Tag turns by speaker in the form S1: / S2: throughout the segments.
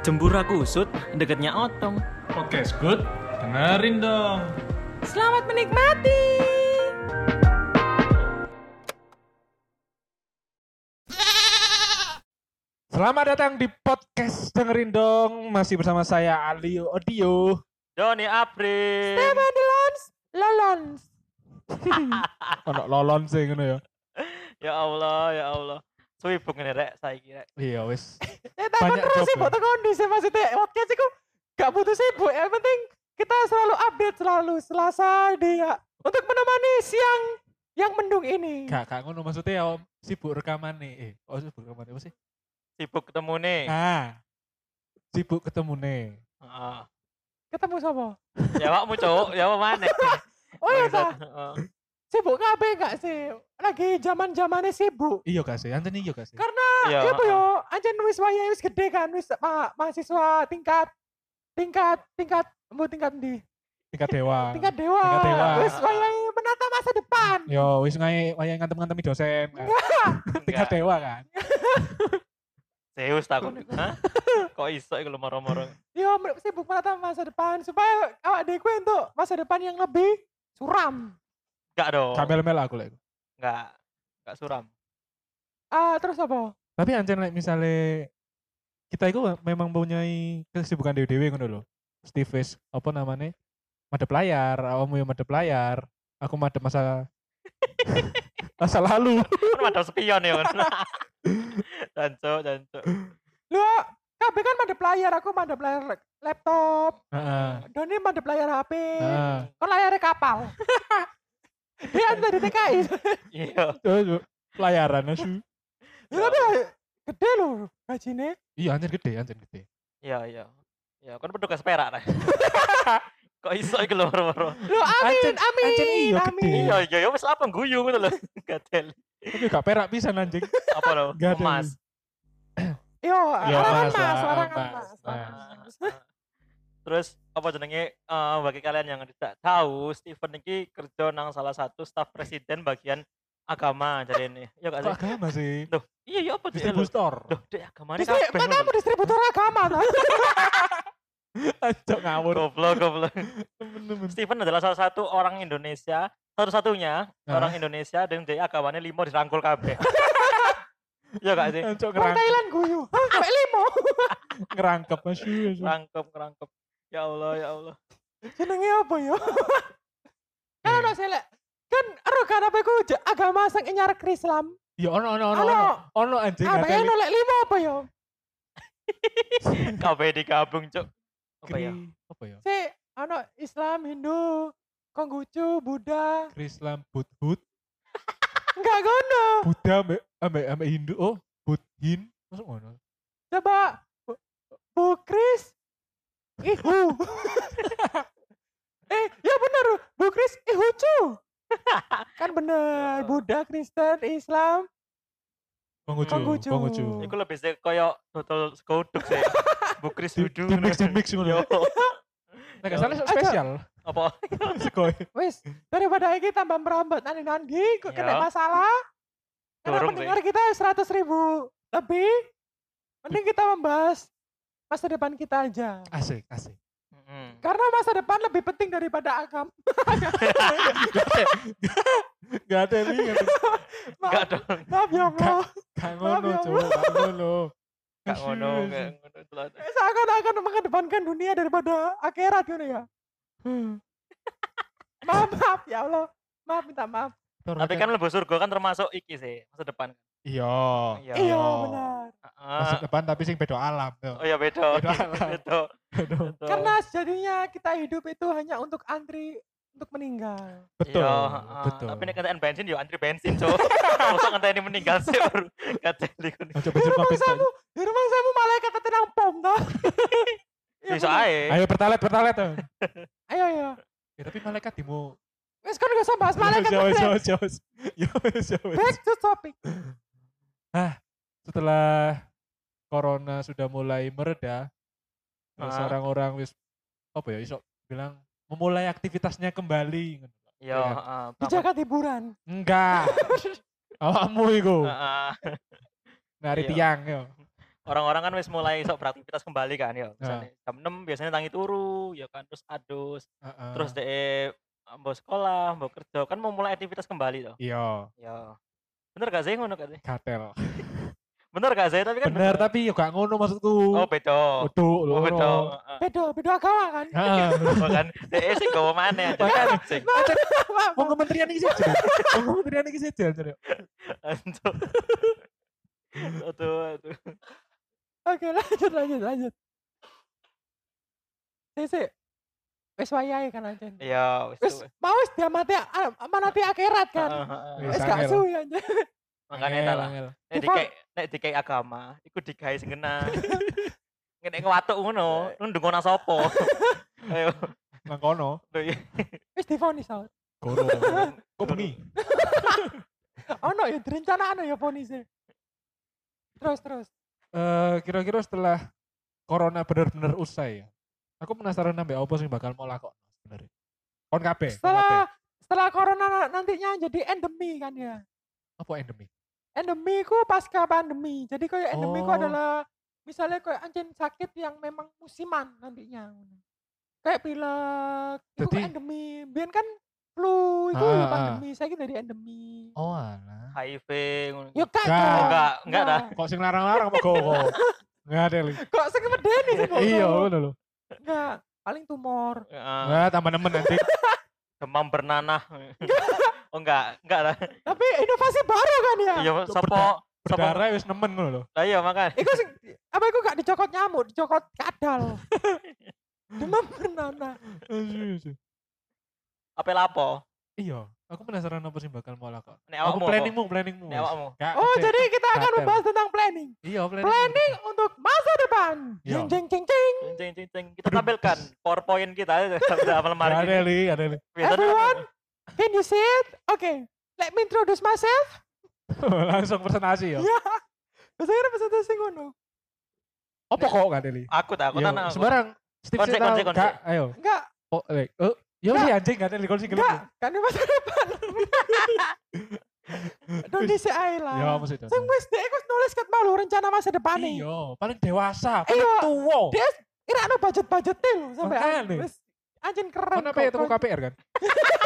S1: Jembura kusut deketnya otong.
S2: Podcast good, dengerin dong.
S3: Selamat menikmati.
S2: Selamat datang di podcast dengerin dong. Masih bersama saya Alio Audio.
S1: Doni April.
S3: Stefan Delons, Lolons.
S2: Ono lolon sih ngono ya.
S1: Ya Allah, ya Allah. Sibuk ini rek saya kira.
S2: Iya wis.
S3: Eh, takon
S2: Banyak
S3: terus sih
S2: ya.
S3: buat kondisi maksudnya podcast itu gak butuh sibuk. Yang penting kita selalu update selalu Selasa dia untuk menemani siang yang mendung ini.
S2: Gak gak ngono maksudnya ya Om, sibuk rekaman nih. Eh, oh sibuk rekaman apa sih?
S1: Sibuk ketemu nih.
S2: Nah. Sibuk ketemu nih.
S1: Heeh.
S3: Ketemu sama.
S1: Ya wakmu cowok, ya apa mana?
S3: Oh iya ta,
S1: Heeh.
S3: Sibuk kabeh gak sih? Lagi zaman zamannya sibuk.
S2: Iya gak sih? Anten iya gak sih?
S3: Karena
S1: Iya,
S3: ya apa
S1: heeh.
S3: yo, anjen wis waya wis gede kan, wis ma mahasiswa tingkat tingkat tingkat mau tingkat di
S2: Tingkat dewa.
S3: tingkat dewa.
S2: Tingkat dewa.
S3: Wis waya menata masa depan.
S2: Yo wis ngae wayahe ngantem-ngantemi dosen. kan. Tingkat
S1: Enggak.
S2: dewa kan.
S1: Zeus takut. Hah? Kok iso iku lho moro-moro.
S3: Yo sibuk menata masa depan supaya awak deku untuk masa depan yang lebih suram.
S1: Enggak dong.
S2: Kamel-mel aku lek.
S1: Enggak. Enggak suram.
S3: Ah terus apa?
S2: Tapi ancen lek misale kita itu memang punya kesibukan dewe-dewe ngono lho. Steve wis apa namanya? Madep layar, awakmu yang madep layar, aku madep masa masa lalu.
S1: Kan madam spion ya. Jancuk, jancuk.
S3: Lu kabeh kan madep layar, aku madep layar lap- laptop,
S2: Heeh.
S3: Doni madep layar HP.
S2: Heeh.
S3: Kan layarnya kapal. Dia ada di TKI.
S1: Iya.
S2: Tuh, Pelayaran asu.
S3: Ya tapi gede loh gajinya.
S2: Iya anjir gede, anjir gede.
S1: Iya, iya. Ya, kan petugas perak lah. Kok iso iki lho moro-moro.
S3: Lu amin, amin,
S2: iya gede.
S3: amin.
S1: Iya, iya, ya wis apa guyu ngono lho. Gatel.
S2: Tapi gak perak pisan anjing.
S1: Apa lho? Emas.
S3: Yo, larangan
S2: Mas,
S3: larangan
S2: Mas,
S1: Terus apa jenenge eh, bagi kalian yang tidak tahu, Steven ini kerja nang salah satu staf presiden bagian agama jadi ini. Ya gak sih?
S2: agama sih?
S1: Duh, iya iya apa dia?
S2: Distributor.
S1: Duh, dek agamane
S3: Distri,
S1: kabeh.
S3: mana
S1: lho.
S3: apa distributor agama tuh?
S2: Anjok ngawur.
S1: Goblok, goblok.
S2: Temen-temen.
S1: Steven adalah salah satu orang Indonesia, satu-satunya
S2: Hah?
S1: orang Indonesia dan dia agamanya limo dirangkul kabeh. Iya gak sih?
S2: Anjok
S3: Wong
S2: ngerang-
S3: Thailand guyu. Hah, sampai limo.
S2: ngerangkep asu. asu.
S1: Rangkep, rangkep. Ya Allah, ya Allah.
S3: Jenenge apa ya? Kan
S2: Eh.
S3: ono selek. Kan ero kan apa iku agama sing nyarek Islam.
S2: Ya ono ono ono
S3: Ono.
S2: ono. Ono anjing
S3: Apa ya lek limo apa ya?
S1: Kabeh digabung, Cuk. Apa ya?
S2: Apa ya?
S3: Si ono Islam, Hindu, Konghucu, Buddha.
S2: Islam Budhut,
S3: Enggak ngono.
S2: Buddha ambek ambek ambek Hindu. Oh, Budhin. Masuk ngono.
S3: Coba Bu, Bu Kris Ihu. eh, ya bener Bu Kris Ihucu. kan bener, Buddha, Kristen, Islam.
S2: Konghucu,
S3: Konghucu.
S2: Konghucu.
S1: Iku lebih sih koyo total skoduk sih. Bukris
S2: Di-
S1: dudu.
S2: di mix di mix ngono.
S1: Yo.
S2: Nek gak salah spesial.
S1: Apa?
S2: Sekoy.
S3: Wis, daripada ini tambah merambat nanti nanti kok kena masalah. Karena pendengar kita 100 ribu lebih. Mending kita membahas masa depan kita aja.
S2: Asik, asik.
S3: Karena masa depan lebih penting daripada agama.
S2: Gak ada nih, gak ada.
S1: Enggak dong.
S3: Maaf ya Allah.
S2: Gak ngono,
S3: Maaf ya.
S2: Gak ngono.
S1: Enggak
S2: Asu,
S1: ngono, telan.
S3: Seakan-akan mengedepankan dunia daripada akhirat gitu ya. Hmm. maaf, maaf ya Allah. Maaf, minta maaf.
S1: Tapi kan lebih surga kan termasuk iki sih masa depan.
S2: Iya.
S1: Iya.
S3: Iya, benar.
S2: Masa
S1: Ah.
S2: depan tapi sing beda alam. yo.
S1: Oh iya beda.
S2: Beda alam.
S1: Beda.
S3: Karena sejadinya kita hidup itu hanya untuk antri untuk meninggal.
S2: Betul.
S1: Iya, heeh.
S2: Betul.
S1: Tapi nek kendaraan bensin yo antri bensin, Cuk. Mosok ngenteni meninggal sih baru kateli.
S2: Ojo
S3: Di
S2: bensin
S3: di rumah samu malaikat tenang pom dah. Ya,
S1: Bisa ae.
S2: Ayo pertalet, pertalet. tuh.
S3: Ayo ya.
S2: Ya, tapi malaikat dimu.
S3: Wes kan gak usah bahas malaikat.
S2: Ya. Ya wes, ya wes.
S3: Back to topic.
S2: Setelah corona sudah mulai mereda, terus
S1: Ah.
S2: orang-orang wis apa ya, iso bilang memulai aktivitasnya kembali.
S1: Yo,
S2: Iya.
S1: heeh.
S3: Di Jakarta hiburan.
S2: Enggak. Awakmu iku
S1: Heeh.
S2: nari
S1: Iya.
S2: tiang yo.
S1: orang-orang kan wis mulai sok beraktivitas kembali kan ya. Misalnya jam 6 biasanya tangi turu ya kan terus adus,
S2: Heeh.
S1: terus deh mau sekolah, mau kerja kan mau mulai aktivitas kembali toh.
S2: iya
S1: Ya. Bener gak sih ngono gak sih?
S2: gatel.
S1: Bener gak sih? Tapi kan
S2: Bener tapi yo gak ngono maksudku.
S1: Oh, beda.
S2: Uduk lho.
S1: Oh, beda.
S2: ngono.
S1: Heeh.
S3: Beda, beda agama kan.
S2: Heeh.
S1: Bahkan DE sing gawa maneh aja.
S2: Makanya.
S1: Sing.
S2: Mau kementerian iki saja. Mau kementerian iki saja. Jar.
S1: Antuk. Aduh, aduh.
S3: Oke, lanjut lanjut lanjut. Sik sik. Wis wayahe kan anjen.
S1: Ya, wis
S3: Wis
S1: tuh.
S3: mau wis diamati amanati akhirat kan.
S2: Wis
S3: Wis gak suwi anjen.
S1: Makanya
S2: Angel,
S1: lah. Nek dikei nek dikei agama, iku digawe sing kena. Nek ngewatuk ngono, lu ndungo nang sapa? Ayo.
S2: Nang kono.
S1: Iya.
S3: Wis difonis out.
S2: Kono. Kok bengi?
S3: Ono ya direncanakno ya fonise. Terus terus.
S2: Eh kira-kira setelah corona benar-benar usai ya. Aku penasaran nambah apa sih bakal mau lakon sebenarnya. Kon kabeh. kabeh.
S3: Setelah setelah corona na- nantinya jadi endemi kan ya.
S2: apa endemi?
S3: Endemi ku pasca pandemi. Jadi kayak endemi ku
S2: Oh.
S3: adalah misalnya kayak anjing sakit yang memang musiman nantinya. Kayak pilek, itu
S2: Jadi-
S3: endemi. Biar kan flu itu
S2: Ah, ah.
S3: pandemi, saya jadi endemi.
S2: Oh alah.
S1: HIV ngono.
S3: Yo kak.
S1: Enggak, enggak dah.
S2: Kok sing larang-larang apa kok kok? Enggak ada li.
S3: Kok sing medeni sih kok?
S2: Iya, ngono lho.
S3: Enggak, paling tumor.
S1: Heeh.
S2: Enggak tambah nemen nanti.
S1: Demam bernanah. Oh enggak, enggak lah.
S3: Tapi inovasi baru kan ya.
S1: Iya, sopo
S2: berda-
S1: sopo
S2: Berdarah wis nemen ngono lho.
S1: Lah iya makan.
S3: Iku sing apa iku gak dicokot nyamuk, dicokot kadal. Demam bernanah.
S1: Apa lapo?
S2: Iya, aku penasaran apa sih bakal mau lakon.
S1: Nek
S2: Aku planningmu, planningmu.
S1: Nek awakmu.
S3: Oh, jadi kita akan membahas tentang planning.
S2: Iya, planning.
S3: Planning untuk masa depan.
S2: Iya.
S3: Jeng jeng jeng jeng.
S1: Cing cing cing. Kita tampilkan PowerPoint kita hari
S2: Gak ada li, ada li.
S3: Everyone, can you see it? Okay, let me introduce myself.
S2: Langsung presentasi ya.
S3: Ya, biasanya presentasi ngono.
S2: Apa kok gak ada li?
S1: Aku tak, aku
S2: Iya,
S1: tanah.
S2: Sembarang.
S1: Konsep, konsep, konsep.
S2: Gak, ayo.
S3: Enggak,
S2: Oh, eh, oh, ya sih anjing gak ada sing gelem.
S3: enggak, kan ini masa depan. Don't disi ae lah.
S2: Ya, sih itu?
S3: Sing wis dek wis nulis ket mau rencana masa depan nih.
S2: Iya, paling dewasa, paling
S3: Iya.
S2: tua.
S3: Dia kira no budget-budget lho sampai
S2: Makanya.
S3: wis anjing keren.
S2: Kenapa ya temu KPR kan?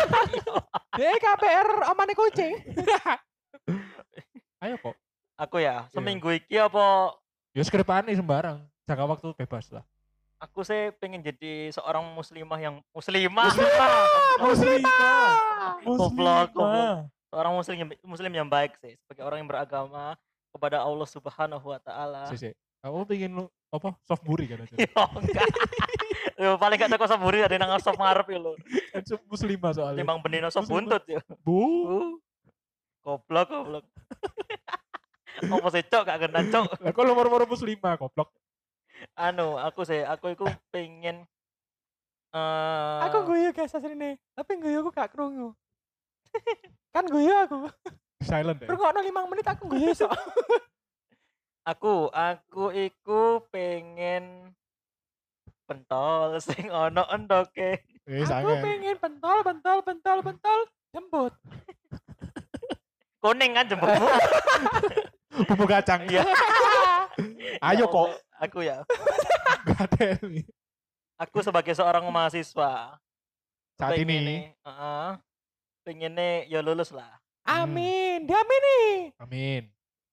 S3: Dia KPR omane kucing.
S2: Ayo kok.
S1: Aku ya,
S2: Iya.
S1: seminggu iki apa
S2: Ya skripane sembarang. Jangka waktu bebas lah.
S1: Aku sih pengen jadi seorang muslimah yang muslimah.
S2: Muslimah.
S1: Goblok, goblok. Seorang muslim yang muslim yang baik sih sebagai orang yang beragama kepada Allah Subhanahu wa taala.
S2: Si, si. Kamu pengen lu apa? Soft buri kan aja.
S1: Yo enggak. Yo paling gak teko saburi ada nang sop ngarep yo lho.
S2: Kan muslimah soalnya.
S1: Timbang benino
S2: Muslimah.
S1: buntut yo.
S2: Bu.
S1: Goblok goblok. Apa sih cok gak kena cok.
S2: Lah kok nomor-nomor muslimah goblok.
S1: Anu, aku sih aku iku pengen eh
S3: Aku guyu guys asline. Tapi guyu aku gak krungu. kan guyu aku.
S2: Silent ya.
S3: Rungokno 5 menit aku guyu sok.
S1: aku aku iku pengen pentol sing ono endoke.
S2: Eh,
S3: aku pengen pentol, pentol, pentol, pentol, jembut.
S1: Kuning kan jemputmu.
S2: Bumbu kacang.
S1: Iya.
S2: Ayo
S1: Ya
S2: kok.
S1: Aku ya.
S2: Gak ada nih.
S1: Aku sebagai seorang mahasiswa
S2: Saat
S1: pengen
S2: ini.
S1: nih, heeh, pengen nih ya lulus lah.
S3: Amin. Diamin nih.
S2: Amin.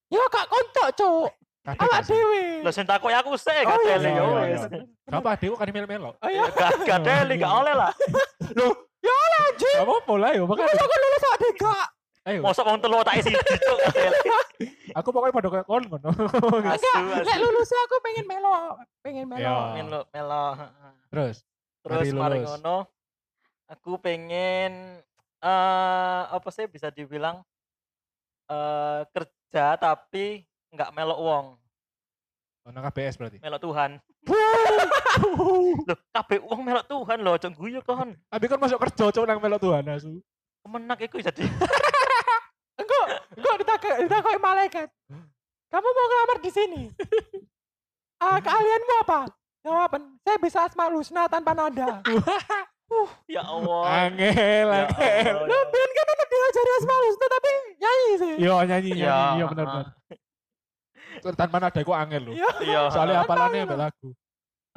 S3: Yo kak konco, Cuk. Awak
S2: gak
S3: dhewe.
S1: Lah sing takok aku sih
S3: Oh,
S1: gak teli yo wis.
S2: Gak apa dewa kan melo-melo.
S3: Oh iya.
S1: Gak gak teli gak oleh lah.
S3: Anjing.
S2: Gak apa-apa lah yo. Makanya
S3: Masa aku lulus awak degak.
S2: Ayo.
S1: Mosok wong telu tak isi dicuk.
S2: Aku pokoknya pada kayak kon ngono.
S3: Lek lulusnya aku pengen melo. Pengen melo.
S2: Iya.
S1: Melo melo. heeh.
S2: Terus.
S1: Terus
S2: Mari
S1: mari
S2: lulus.
S1: ngono aku pengen eh apa sih bisa dibilang eh kerja tapi nggak melok wong,
S2: Ono KBS berarti.
S1: melok Tuhan. Loh, kabeh wong melok Tuhan loh, aja guyu kon.
S2: Tapi kan masuk kerja cowok nang melo Tuhan asu.
S1: Kemenak iku jadi.
S3: Enggak ditakoi ditakoi malaikat. Kamu mau ngelamar di sini? Ah, keahlianmu apa? Jawaban, saya bisa asmaul husna tanpa nada.
S1: Ya Allah.
S2: Angel,
S1: Ya
S2: angel.
S1: Ya
S3: biar kan udah diajari asmaul husna tapi nyanyi sih.
S2: Yo nyanyi,
S1: Ya,
S2: nyanyi. Iya benar benar. tanpa nada iku angel lho.
S3: Iya.
S1: Iya.
S2: Soalnya apalannya ambek lagu.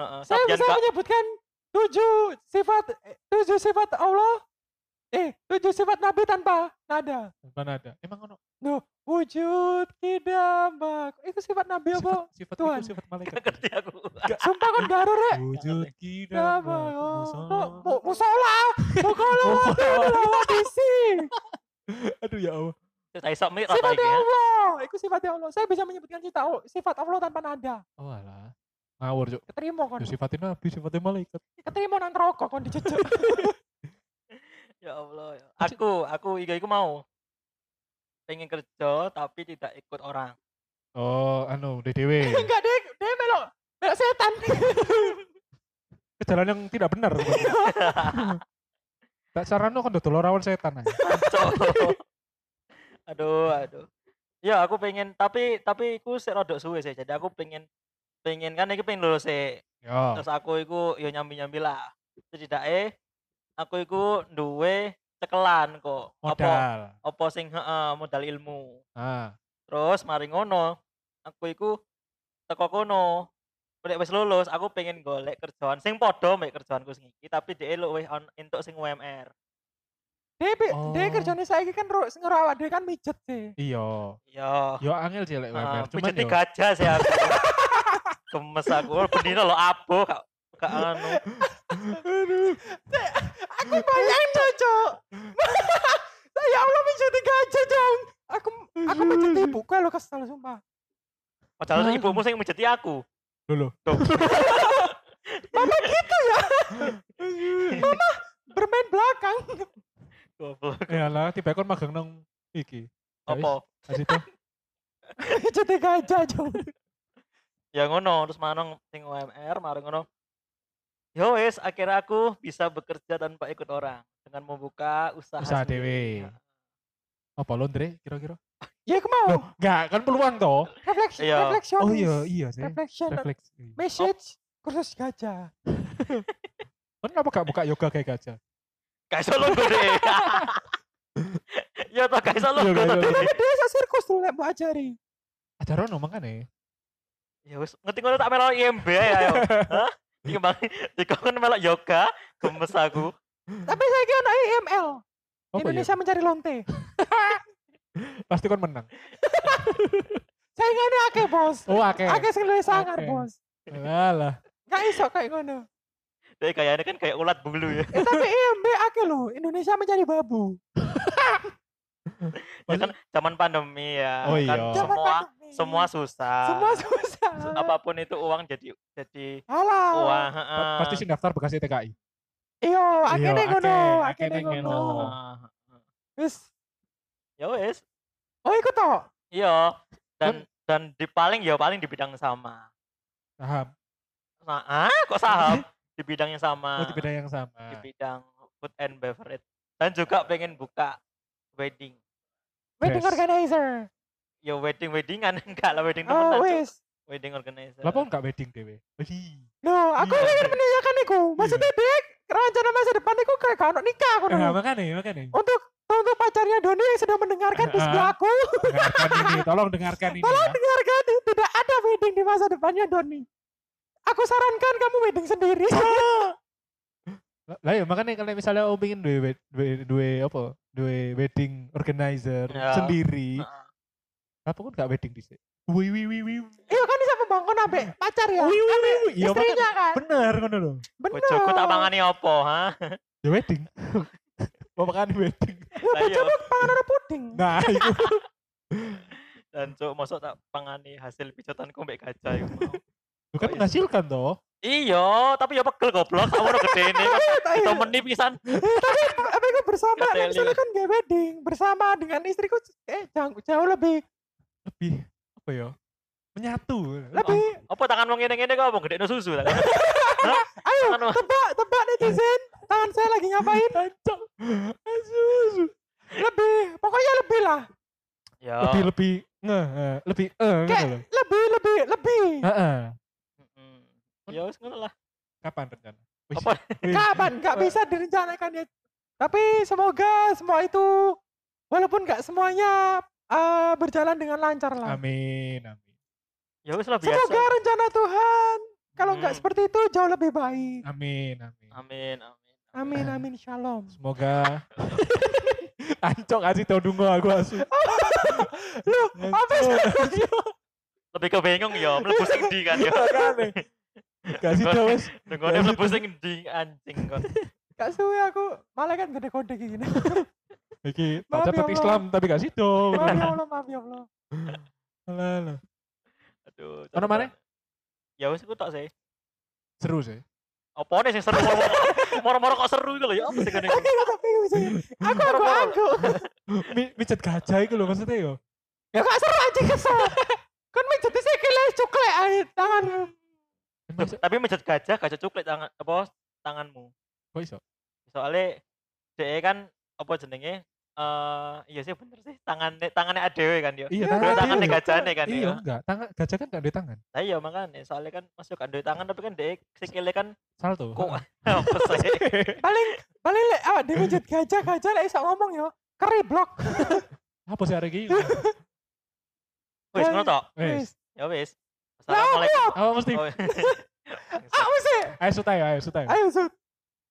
S1: Heeh,
S3: Saya
S1: Sabyan
S3: bisa
S1: Kak.
S3: menyebutkan tujuh sifat tujuh sifat Allah. Eh, tujuh sifat Nabi tanpa nada.
S2: Tanpa nada. Emang ono
S3: Nuh, wujud kidambak. Itu sifat Nabi apa?
S2: sifat sifat
S3: Tuhan.
S2: itu sifat malaikat.
S1: Gak ngerti aku.
S3: Sumpah kan gak ada rek.
S2: Wujud
S3: Kidambak.
S2: kidambak.
S3: Oh, mu- Musola. Mukola. Disi.
S2: Aduh ya Allah.
S1: Saya iso mi rata
S3: Sifatnya
S1: iki ya.
S3: Allah. Itu sifatnya Allah. Saya bisa menyebutkan cita Allah- sifat Allah tanpa nada.
S2: Oh alah. Ngawur, Cuk.
S3: Keterima kon.
S2: Ya sifatnya nabi, sifatnya malaikat.
S3: Keterima nang rokok kon dicecek.
S1: Ya Allah. ya. Aku, aku iga iku mau. Pengen kerja tapi tidak ikut orang.
S2: Oh, anu, DDW.
S3: Enggak deh, dia melok melok setan.
S2: Ke jalan yang tidak benar. Tak sarano kan dodol rawan setan aja.
S1: Aduh, aduh. Ya aku pengen tapi tapi iku sik rodok suwe sih. Jadi aku pengen pengen kan iki pengen lulus sih.
S2: Ya.
S1: Terus aku iku ya nyambi-nyambi lah. Setidaknya aku iku duwe cekelan kok.
S2: Modal.
S1: apa sing heeh modal ilmu.
S2: Ah.
S1: Terus mari ngono, aku iku teko kono. Nek wis lulus, aku pengen golek kerjaan sing padha mek kerjaanku sing iki, tapi dhek luwih on entuk sing UMR.
S3: Dia
S2: Oh.
S3: kerjanya saya kan ro sing ngerawat dia kan mijet sih.
S2: Iya.
S1: Ya,
S2: Yo angel sih lek
S1: heeh,
S2: WMR. Cuman yo.
S1: gajah sih aku. Gemes aku, bendino lo abo gak gak anu.
S3: Aku bayang cocok. ya Allah mijet gajah dong. Aku aku mijet kesel sumpah.
S1: Padahal ibumu sing mijeti aku.
S2: Lho, lho.
S3: Mama gitu ya. Mama bermain belakang.
S1: Goblok.
S2: Ya lah, tiba kon magang nang iki. Ya
S1: Apa?
S2: Itu.
S3: Mijet gajah dong.
S1: Ya ngono, terus manong sing UMR, mari ngono. Yo wis, akhirnya aku bisa bekerja tanpa ikut orang dengan membuka usaha,
S2: Usaha
S1: sendiri.
S2: dewe. Apa Londre kira-kira?
S3: Ya aku mau.
S2: Loh, enggak, kan peluang toh.
S3: Refleksi,
S1: Iya.
S3: refleksionis.
S2: Oh iya, iya sih.
S3: Reflection.
S2: Refleks.
S3: Message kursus gajah.
S2: Kan kenapa gak buka yoga kayak gajah?
S1: Gak iso logo deh. ya toh gak
S2: gak iso.
S1: deh.
S3: Dia sa sirkus tuh lek mbak ajari.
S2: Ajaran no makanya.
S1: Ya wis, ngerti ngono tak melok IMB ya yo. Hah? Iki bang, dikon melok yoga, gemes aku.
S3: Tapi saya kira IML.
S2: Ya?
S3: Indonesia mencari lonte.
S2: Pasti kon menang.
S3: Saingannya akeh bos.
S2: Oh, oke.
S3: Akeh sing luwih sangar
S2: Oke.
S3: bos.
S2: Alah.
S3: Gak iso kayak ngono.
S1: Dek kayaknya kan kayak ulat bulu ya.
S3: Eh, tapi IMB akeh loh. Indonesia mencari babu.
S1: Ya kan zaman pandemi ya.
S2: Oh
S1: kan
S2: iya.
S3: Zaman
S1: semua
S3: pandemi.
S1: semua susah.
S3: Semua susah.
S1: apa pun itu uang jadi jadi
S3: Halah.
S1: uang, heeh.
S2: Pasti sing daftar bekas TKI.
S3: Iyo, akeh
S2: Iya,
S3: ning ngono,
S2: akeh,
S3: akeh
S2: akeh
S3: ning ngono. Wis.
S1: Ya wis.
S3: Oh, iku toh.
S1: Iya. Dan dan di paling ya paling di bidang sama.
S2: Paham.
S1: Nah, ah, kok saham? di bidang yang sama.
S2: Oh, di bidang yang sama.
S1: di bidang food and beverage. Dan juga pengen buka wedding.
S3: Wedding
S2: Yes.
S3: organizer.
S1: Ya wedding weddingan enggak lah wedding
S3: Oh,
S1: temenan. Cuk.
S3: wis.
S1: Wedding organizer.
S2: Lah enggak wedding dewe? Wedi.
S3: Loh, aku
S2: Iya.
S3: ingin menanyakan iku. Maksudnya dia rencana masa depan iku kayak kan nikah aku
S2: Nah, makanya, makanya.
S3: Untuk untuk pacarnya Doni yang sedang mendengarkan di sebelah aku,
S2: Dengarkan ini, tolong dengarkan ini
S3: tolong
S2: ya.
S3: dengarkan tidak ada wedding di masa depannya Doni. Aku sarankan kamu wedding sendiri.
S2: Lah- Lah ya makanya kalau misalnya om duwe wed- duwe duwe apa? Duwe wedding organizer
S1: Ya.
S2: sendiri. Apa kan enggak wedding dhisik? Wih wih wih wih.
S3: Iya kan bisa membangun ambek pacar ya.
S2: Wih wih wih. Iya
S3: kan.
S2: Bener ngono lho.
S3: Bener.
S1: Bojoku tak mangani opo, ha?
S2: Ya wedding. Mau makan wedding.
S1: Lah iya.
S3: pangan ada puding.
S2: Nah, itu.
S1: Dan cuk mosok tak pangani hasil pijotanku mbek gajah iku mau.
S2: Bukan
S1: Oh, iya.
S2: menghasilkan toh.
S1: Iya, tapi ya pegel goblok, kamu udah gede ini.
S3: Tapi
S1: Ditemeni pisan.
S3: tapi bersama
S1: Nggak
S3: nek
S1: teli.
S3: misalnya kan gak wedding bersama dengan istriku eh jauh, jauh lebih
S2: Lebih apa ya? Menyatu.
S3: lebih
S1: Apa tangan wong ngene-ngene kok wong gede susu lah.
S3: Ayo
S1: Anu.
S3: tebak tebak netizen tangan saya lagi ngapain
S2: Ancok. Asus.
S3: lebih pokoknya lebih lah
S1: Ya.
S2: Lebih lebih nge, eh, lebih eh gitu
S3: kayak lebih lebih lebih
S2: Heeh.
S1: Ya wis ngono lah.
S2: Kapan rencana? Wis.
S1: Apa?
S3: Kapan nggak bisa direncanakan ya tapi semoga semua itu walaupun nggak semuanya eh, berjalan dengan lancar lah
S2: Amin, amin.
S1: Ya wis lah biasa.
S3: Semoga rencana Tuhan kalau nggak
S1: Hmm.
S3: seperti itu jauh lebih baik.
S2: Amin, amin.
S1: Amin, amin.
S3: Amin amin shalom.
S2: Semoga Ancok kasih tau dungo aku asu.
S3: Lu apa sih?
S1: Lebih ke bingung ya, mlebu sing ndi kan ya.
S2: Makane. Kasih tau wes.
S1: Dengone mlebu sing ndi anjing kon.
S3: Gak suwe aku malah kan gede kode kayak gini.
S2: Iki
S3: Maaf
S2: baca
S3: ya.
S2: Islam tapi gak sido.
S3: maaf ya Allah, maaf ya Allah.
S2: Alah, alah.
S1: Aduh.
S2: Ono maneh?
S1: Ya wis aku tok sih.
S2: Seru sih.
S1: Apa nih sing seru moro-moro kok seru iku lho ya apa
S3: tapi bisa. Aku aku aku.
S2: Mi, mijet gajah itu loh maksudnya yo.
S3: Ya gak seru aja kesel. Kan mijet sih kele cuklek aja tangan.
S2: Masa-
S1: Tapi mejet gajah, gajah cuklik tangan apa tanganmu.
S2: Kok iso?
S1: Soalnya DE kan apa jenenge? Eh iya sih bener sih tangannya tangannya adewe kan yo.
S2: Iya,
S3: Ya,
S2: tangan
S1: tangannya
S2: dia.
S1: gajahnya kan
S2: Iya,
S1: ya.
S2: enggak. Tangan gajah kan enggak ada tangan.
S1: Nah, iya makanya soalnya kan masuk duwe tangan tapi kan DE sikile kan
S2: Salto.
S1: kok apa sih?
S3: Paling paling lek awak dhewe mijet gajah gajah lek iso ngomong yo. Keriblok.
S2: Apa sih hari ini?
S1: Wis ngono tok.
S2: Wes.
S3: Wis.
S1: Ya wis. Assalamualaikum.
S2: Apa mesti?
S1: Oh,
S3: Aku sih.
S2: Ayo sutai, ayo sutai.
S3: Ayo sud.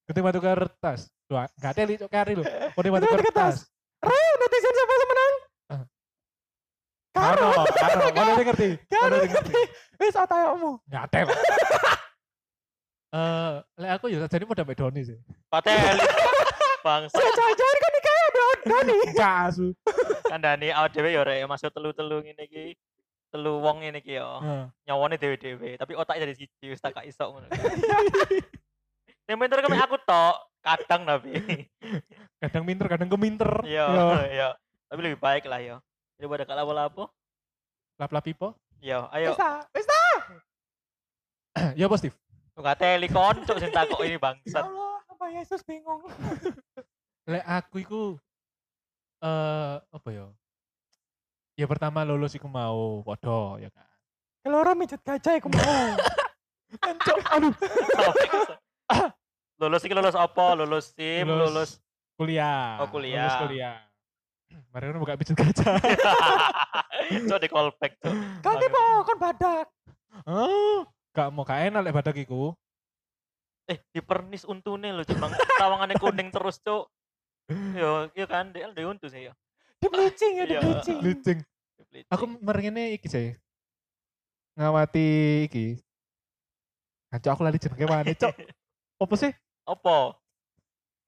S2: Ketika batu kertas. Tuh, enggak teli cok kari lho. Kode batu kertas.
S3: Reo netizen siapa yang menang? Karo.
S2: Karo, karo. Mana dia ngerti?
S3: Karo
S2: Mana dia
S3: ngerti. Wis otayokmu.
S2: Nyatel. Eh, lek aku ya jadi mau dapat Doni sih.
S1: Patel. Bangsa
S3: Ya jangan-jangan kan nikah ada Doni.
S2: Enggak asu.
S1: kandhane awak dhewe ya rek masuk telu-telu ngene iki. Telu wong ngene iki ya. Nyawane dhewe-dhewe, tapi otak dari siji wis tak gak iso ngono. Yang pinter kan aku tok, kadang tapi.
S2: Kadang minter, kadang keminter.
S1: Iya,
S2: Yo.
S1: iya. Tapi lebih baik lah ya. Daripada gak lapo-lapo.
S2: Lap-lap pipo.
S1: Yo, ayo.
S3: Wis ta, wis ta.
S2: Ya apa Steve?
S1: Enggak teli koncok sing takok ini
S3: Ya
S1: bangsat.
S3: Allah, apa Yesus bingung.
S2: Lek aku iku eh apa ya? Ya pertama lulus iku mau podo ya kan.
S3: Keloro mijet gajah iku mau.
S2: Ancok, aduh.
S1: lulus iki lulus apa? Lulus SIM,
S2: Lulus.
S1: lulus.
S2: Kuliah.
S1: Oh, kuliah.
S2: Lulus kuliah. Mari buka pijet gajah.
S1: Cok di callback, Cok.
S3: Ganti po kon badak.
S2: oh, gak mau gak enak lek badak iku.
S1: Eh, dipernis untune lho. Bang. Tawangannya kuning terus, Cok. Yo, iya kan, dia dia untu sih ya.
S3: Di bleaching ya, di bleaching.
S2: Lucing. Aku merengene iki sih. Ngawati iki. Ancok aku lali jenenge mana, Cok? Apa sih?
S1: apa?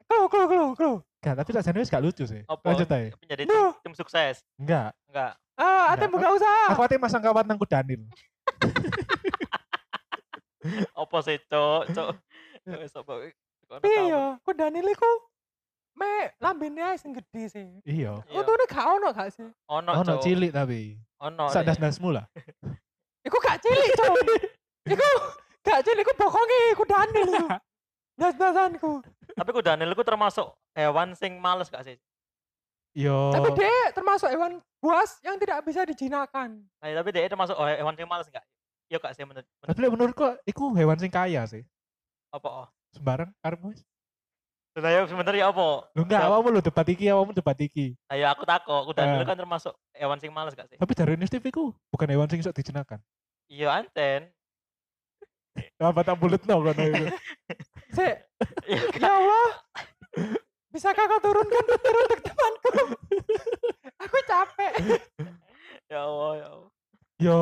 S3: Klo, klo, klo, klo.
S2: Gak, tapi sakjane wis gak lucu sih.
S1: Apa?
S2: Lanjut aja.
S1: Menjadi tim,
S3: Duh.
S1: tim sukses.
S2: Enggak.
S1: Enggak.
S3: Ah, ate buka usaha.
S2: Aku ate masang kawat nang Danil.
S1: Apa sih, Cok? Cok. Wis apa? Kono
S3: Piye
S1: tahu.
S3: yo, ku Daniel iku me lambene ae sing gede sih.
S2: Iya.
S1: Iya.
S3: Untune gak ono gak sih?
S1: Ono,
S2: no
S1: Cok.
S2: cilik tapi.
S1: Ono.
S2: Sak
S1: Nek.
S2: das-dasmu lah.
S3: Iku gak cilik, Cok. iku gak cilik, iku bokonge iku Daniel Das-dasanku.
S1: Tapi ku Daniel ku termasuk hewan sing males gak sih?
S2: Yo.
S3: Tapi dia termasuk hewan buas yang tidak bisa dijinakan.
S1: Nah, tapi dia termasuk oh, hewan sing males gak? Iya gak sih menurut, menurut
S2: Tapi menurutku iku hewan sing kaya sih.
S1: apa? Oh.
S2: Sembarang karepmu wis.
S1: Lah ya sebenarnya apa?
S2: Lu enggak awakmu lu debat iki, awakmu debat iki.
S1: Nah, ya aku takut, ku Daniel
S2: Eh.
S1: kan termasuk hewan sing males gak sih?
S2: Tapi dari Steve iku bukan hewan sing iso dijenakan.
S1: Iya anten.
S2: Apa tak buletno kono iku.
S3: Se,
S1: Iya kan?
S3: ya Allah. Bisakah kau turunkan petir untuk temanku? Aku capek.
S1: Ya Allah, ya Allah.
S2: Yo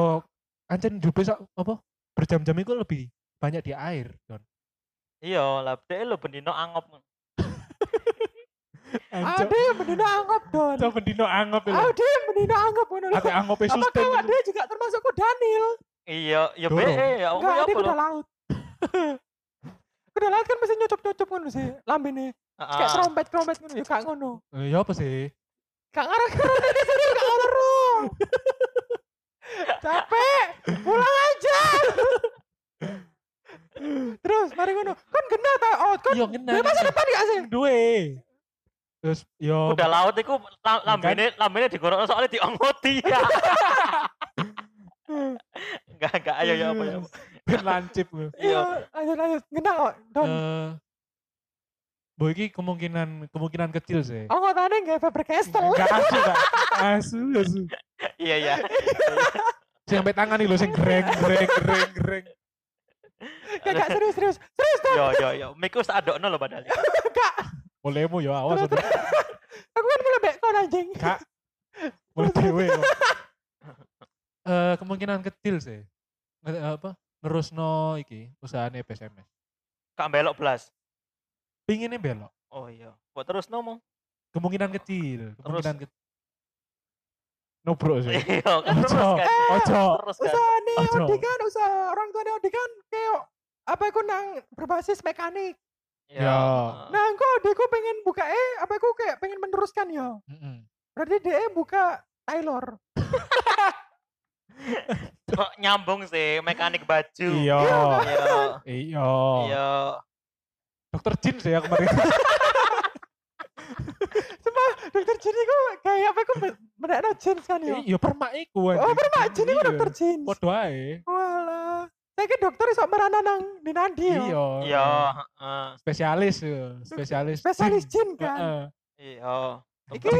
S2: ancen hidup sak apa? Berjam-jam iku lebih banyak di air, Don.
S1: Iya, lah lo bendino angop.
S3: Yang bendina anggap don.
S2: Coba bendino angop ya.
S3: Ada yang bendina anggap ngono lho.
S2: Ate angope
S3: Apa
S2: sustain.
S3: kau ada juga termasuk ku Daniel?
S1: Iya, ya be, ya
S3: Enggak,
S1: Allah
S3: ada
S1: apa
S3: kuda
S1: lo?
S3: laut. kuda laut kan mesti nyucup-nyucup ngono sih, lambene. Kayak
S1: Heeh.
S3: trompet-trompet ngono ya gak ngono.
S2: Eh, Ya apa sih?
S3: Gak ngarang-ngarang netizen gak ngarang. Capek, pulang aja. Terus mari ngono. Kan kena ta out kan.
S2: Yo ngena.
S3: Dia masa depan gak sih?
S2: duwe. Terus yo
S1: Kuda laut itu la- lambene lambene digorokno soalnya diongoti. Enggak, enggak, ayo ya apa ya. apa.
S2: ben lancip. gue.
S3: Iya, lanjut lanjut. Kena kok. Don.
S2: Eh Boy iki kemungkinan kemungkinan kecil sih.
S3: Oh, ngotane gak Faber Castell.
S2: Enggak asu, enggak. Asu, asu.
S1: Iya, iya.
S2: Sampai tangan nih lho sing greng greng greng greng.
S3: Gak gak serius serius. Serius dong.
S1: Yo yo yo, miku adokno lho padahal.
S3: Gak.
S2: Olehmu ya awas
S3: Aku kan mulai baik kon anjing.
S2: Kak. Mulai dewe kok. Eh kemungkinan kecil sih. Apa? Nerusno iki usahane PSMS.
S1: Kak belok belas.
S2: Pinginnya belok.
S1: Oh iya. Buat terus ngomong.
S2: Kemungkinan kecil, kemungkinan kecil. Nubruk sih.
S1: Iya, kan terus
S2: Ojo,
S1: kan.
S2: ojo.
S1: Terus kan.
S3: Usaha nih
S2: Ojo.
S3: Odi kan usaha orang tuanya Odi kan kayak apa aku nang berbasis mekanik.
S2: Ya.
S3: Nah, engko Odiku pengen buka eh apa aku kayak pengen meneruskan ya.
S2: Mm-mm.
S3: Berarti dia buka Taylor.
S1: Kok nyambung sih mekanik baju.
S2: Iya.
S1: Iya.
S2: Iya.
S1: Iya.
S2: Dokter Jin sih ya kemarin.
S3: Cuma dokter Jin itu kayak apa aku menekno jeans kan ya.
S2: Iya permak iku
S3: Oh, permak Jin itu
S2: Iya.
S3: dokter jeans.
S2: Podo ae.
S3: Walah. Saya kira dokter iso merana nang di nandi ya.
S2: Iya.
S1: Iya, heeh.
S2: Spesialis ya, spesialis.
S3: Spesialis
S2: jin.
S3: jin kan.
S2: Heeh.
S1: Iya.
S3: Iki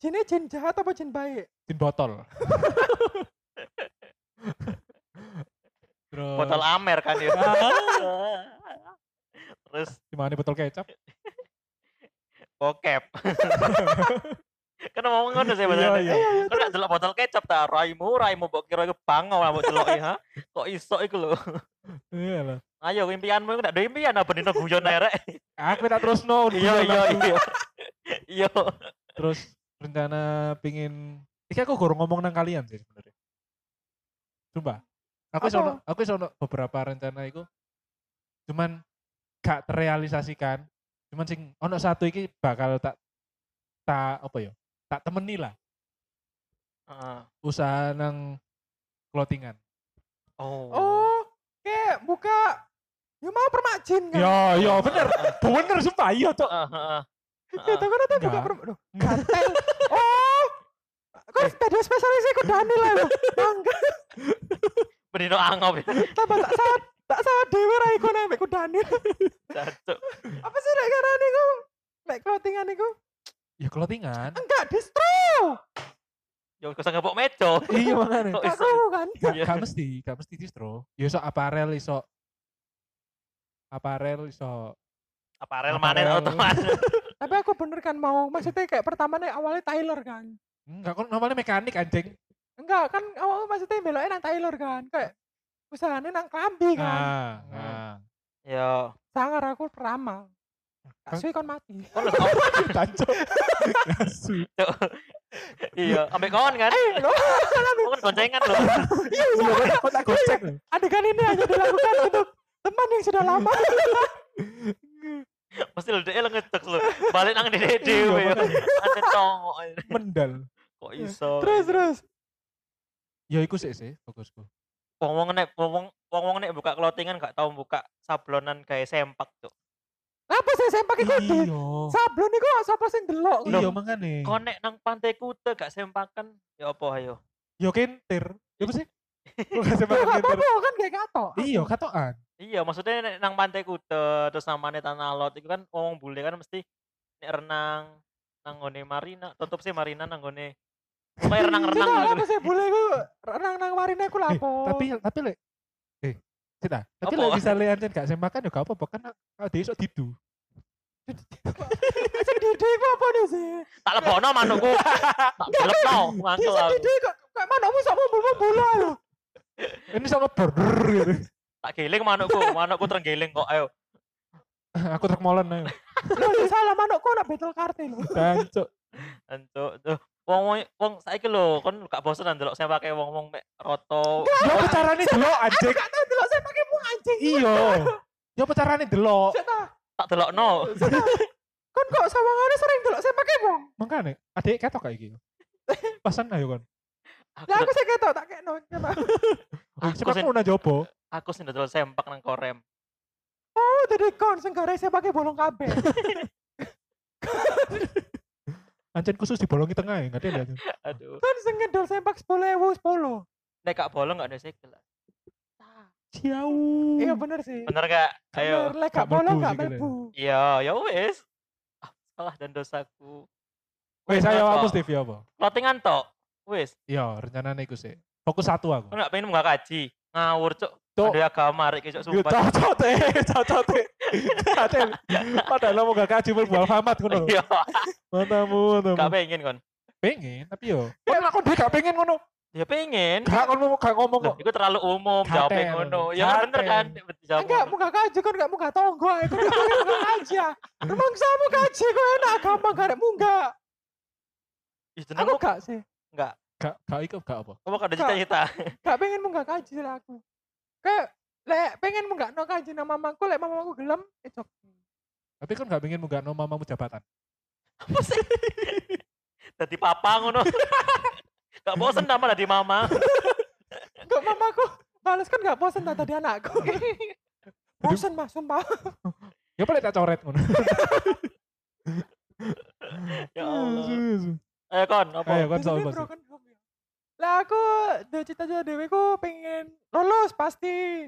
S3: jinnya jin jahat apa jin baik?
S2: Jin botol. Terus
S1: Botol Amer kan ya. Terus
S2: gimana botol kecap?
S1: bokep. kan ngomong ngono sih
S2: Iya,
S1: bener.
S2: iya.
S1: Kan delok botol kecap ta, raimu, raimu mbok kira iku bangau lah mbok deloki ha. Kok iso iku lho.
S2: Iya lah.
S1: Ayo impianmu iku ndak ada impian apa dino guyon ae rek.
S2: Aku tak terus no.
S1: Iya iya iya. Iya.
S2: Terus rencana pingin Iki aku gurung ngomong nang kalian sih sebenarnya. Sumpah. Aku
S3: Apa?
S2: sono aku sono beberapa rencana itu cuman gak terrealisasikan. Cuman sing ono satu iki bakal tak tak apa ya? Tak temeni lah
S1: Heeh.
S2: usaha nang clothingan.
S1: Oh.
S3: Oh, kayak buka ya mau permak jin kan?
S2: Ya, ya bener. bener sumpah iya tuh.
S1: Heeh, heeh.
S3: Ya, tapi kan buka
S2: Enggak.
S3: permak. Duh, Gatel. Oh, kok sepeda spesialis iku Daniel lah. Bangga.
S1: Benino angop ya.
S3: Tambah tak saat tak saat dewe ra iku nang mbekku Daniel.
S1: Jancuk.
S3: Apa sih lek karena iku? Lek clothingan iku?
S2: Ya clothingan.
S3: Enggak distro.
S1: Yo kok ngepok meja.
S2: iya makanya.
S1: Kok iso?
S3: kan?
S2: Gak,
S1: Iya.
S2: mesti, gak mesti distro. Ya iso aparel iso aparel iso
S1: Aparel mana otomatis.
S3: Tapi aku bener kan mau maksudnya kayak pertamanya awalnya Taylor kan.
S2: enggak kan namanya mekanik anjing.
S3: Enggak kan awal maksudnya beloknya nang Taylor kan. Kayak usahanya nang klambi kan.
S2: Nah, nah.
S1: Yo.
S3: Sangar aku peramal.
S2: Kan-
S3: Kasih kon mati.
S1: Lho oh. Iya, ambek kawan kan?
S3: Eh, loh,
S1: Kok kan goncengan lho.
S3: iya, iya.
S2: Iya, kok tak gocek lho.
S3: Adegan ini hanya dilakukan untuk teman yang sudah lama.
S1: Pasti lho dhek ngecek lho. Balik nang dede
S2: Iya, makanya.
S1: Anjen.
S2: Mendal.
S1: Kok iso?
S3: terus terus.
S2: Ya iku sih sih fokusku.
S1: wong-wong nek wong wong nek buka clothingan gak tau buka sablonan kayak sempak tuh.
S3: Apa sih sempak iku di
S2: Iya.
S3: sablon iku sapa sing delok?
S2: Iya makane.
S1: Kok nek nang pantai Kute gak sempakan ya apa ayo?
S2: Yo kentir. Ya apa sih? Kok gak
S3: Ya
S2: sepak
S3: gak
S2: kentir?
S3: apa-apa kan kayak gato.
S2: Iya, katokan.
S1: Iya, maksudnya nek nang pantai Kute terus namanya tanah laut itu kan wong bule kan mesti nek renang nang ngone marina, tutup sih marina nang ngone Pokoknya renang-renang
S3: Cina,
S1: gitu.
S3: apa sih boleh iku renang nang marine
S2: Eh,
S3: lapo.
S2: tapi tapi lek eh Cita, tapi lek bisa lek anjen gak sempakan ya gak apa-apa kan ada esok didu.
S3: sing didi iku apa nih sih?
S1: Tak lebono manukku. Tak belepno, mangkel
S3: Sing
S1: aku.
S3: didi kok kok manukmu sok mumbul-mumbul lho.
S2: Ini sama border gitu.
S1: Tak giling manukku, manukku terenggiling kok. Ayo.
S2: Aku truk molen ayo.
S3: Ya salah manukku nak battle card lho.
S2: Dancuk.
S1: Entuk tuh. Wong wong wong saiki lho kon gak bosen ndelok saya pakai wong-wong mek roto.
S2: Ya apa carane delok anjing?
S3: Gak tau delok saya pakai mu anjing.
S2: Iya. Ya apa carane delok?
S1: Tak delokno.
S3: Kon kok sawangane sering delok saya pakai wong.
S2: Makane adik ketok kayak gitu. Pasan ayo kon.
S1: Aku
S3: Lah aku sik ketok tak kekno. Coba.
S1: Aku sih-
S2: mau jopo.
S1: aku sih ndadol sempak nang korem.
S3: Oh, jadi kon sing saya pakai bolong kabeh.
S2: Anjen khusus dibolongi tengah ya, enggak ada.
S1: Aduh.
S3: Kan sing ngedol sempak 10.000 10.
S1: Nek gak bolong gak ada lah.
S2: Jauh.
S3: Iya bener sih.
S1: Bener gak? Ayo.
S3: Bener, lek
S2: Gak
S3: bolong gak mlebu.
S1: Iya, ya wis. Ah, salah dan dosaku.
S2: Wes
S1: Wis,
S2: ayo aku Steve ya apa?
S1: Clothingan tok. Wis.
S2: Iya, rencananya iku sih. Fokus satu aku.
S1: Kau nggak pengen munggah kaji, ngawur cok.
S2: Cok.
S1: Ada agama rek cok sumpah.
S2: cocok teh, cocok teh. Cocok. Padahal mau gak kaji mlebu Alfamart ngono.
S1: Iya,
S2: Matamu,
S1: gak
S2: matamu.
S1: pengen kon.
S2: Pengen, tapi yo. Lah kok dia gak pengen ngono?
S1: Ya pengen.
S2: Gak ngono gak ngomong kok.
S1: itu terlalu umum jawabnya ngono. Ya kan bener kan?
S3: Enggak,
S1: ngono.
S3: muka kaji kan enggak muka tonggo. Aku enggak pengen muka kaji ya. Emang kamu kaji kok enak gampang karek munggah. Aku gak sih.
S2: Gak gak iku gak apa.
S1: kok ada
S3: Gak.
S1: cita-cita.
S3: Gak pengen munggah kaji lah aku. Kayak lek pengen munggah no kaji nama mamaku lek mamaku gelem eh cok.
S2: Tapi kan gak pengen munggah no mamamu jabatan.
S1: Apa sih? Dadi papa ngono. Gak bosen nama dari mama.
S3: Enggak mamaku balas kan gak bosen tadi anakku. bosen mah sumpah.
S2: Ya boleh tak coret ngono.
S1: Ya Allah. Ayo kon, apa?
S2: Ayo kan soal
S3: Lah aku udah cita-cita dewe ku pengen lulus pasti.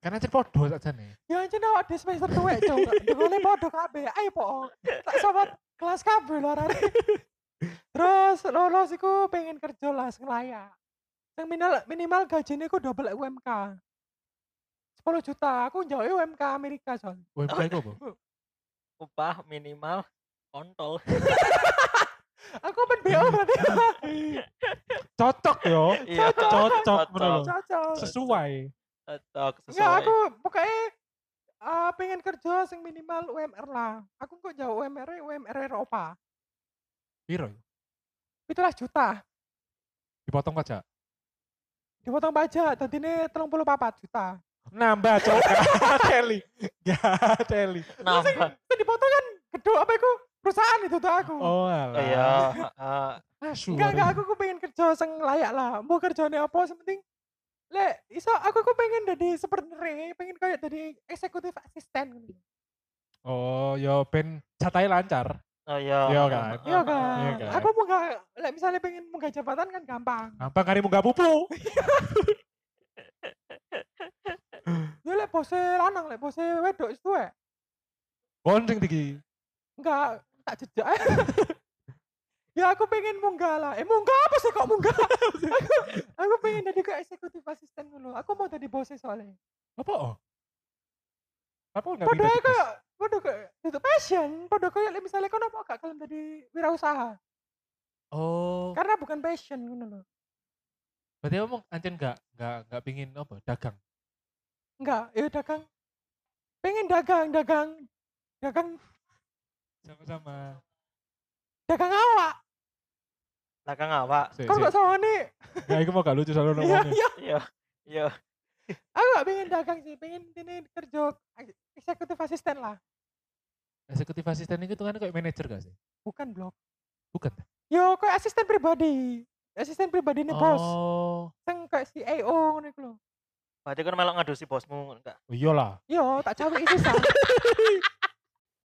S2: Karena cek podo aja nih.
S3: Ya anjir awak di semester tuwek cok. Dengone podo kabeh. Ayo po. Tak sobat kelas kabeh lho arek. Terus lulus iku pengen kerja lah sing layak. Sing minimal minimal gajine ku double UMK. 10 juta. Aku njauh UMK Amerika son.
S2: UMK iku apa?
S1: Upah minimal kontol.
S3: Aku open BO berarti.
S2: Cocok yo.
S1: Iya,
S2: Cocok, ngono lho.
S3: Cocok.
S2: Sesuai.
S1: Cocok,
S3: Enggak,
S1: sesuai.
S3: aku pokoknya eh, pengen kerja sing minimal UMR lah. Aku kok jauh UMR UMR Eropa.
S2: Piro?
S3: Itulah juta.
S2: Dipotong pajak.
S3: Dipotong pajak, tadi ini telung puluh papat juta.
S2: Nambah cok. Gak teli. Gak teli.
S1: Nambah.
S3: Itu dipotong kan gedung apa itu perusahaan itu tuh aku.
S2: Oh alah.
S1: Iya, heeh.
S2: Asu.
S3: enggak enggak aku ku pengen kerja sing layak lah. Mau kerjanya apa sepenting Lek, iso aku ku pengen jadi seperti pengen kayak jadi eksekutif asisten gitu.
S2: Oh, yo ben catai lancar.
S1: Oh iya.
S2: Iya kan?
S3: Iya kan?
S2: Iya kan?
S3: Aku mau nggak, lek misalnya pengen munggah jabatan kan gampang.
S2: Gampang kari munggah pupu.
S3: Ya lek bose lanang, lek bose wedok itu ya.
S2: Kon sing tinggi.
S3: Enggak, tak jejak. ya aku pengen munggah lah. Eh munggah apa sih kok munggah? aku, aku pengen jadi kayak eksekutif asisten dulu. Aku mau jadi bosnya soalnya.
S2: Apa? Oh? Apa enggak
S3: Padahal
S2: pindah
S3: kayak, padahal kayak itu passion. Padahal kayak misalnya kan apa gak kalian jadi wirausaha.
S2: Oh.
S3: Karena bukan passion gitu loh.
S2: Berarti ngomong ancen enggak enggak enggak pingin apa? Dagang.
S3: Enggak, ya dagang. Pengen dagang, dagang, dagang,
S2: Sama-sama.
S3: dagang awak.
S1: Dagang apa?
S2: Sik,
S3: Kau gak sama nih?
S2: Enggak, iku mau gak lucu soalnya
S3: Iya,
S2: ngomongnya.
S3: iya.
S1: Iya. Iya.
S3: Aku gak pengen dagang sih, pengen ini kerja eksekutif asisten lah.
S2: Eksekutif asisten itu kan kayak manajer gak sih?
S3: Bukan blog.
S2: Bukan.
S3: Yo, kayak asisten pribadi. Asisten pribadi nih bos.
S2: Oh.
S3: Sing kayak CEO ngono iku lho.
S1: Berarti kan malah ngadusi bosmu enggak?
S2: Oh iyalah.
S3: Yo, tak cawik sisa.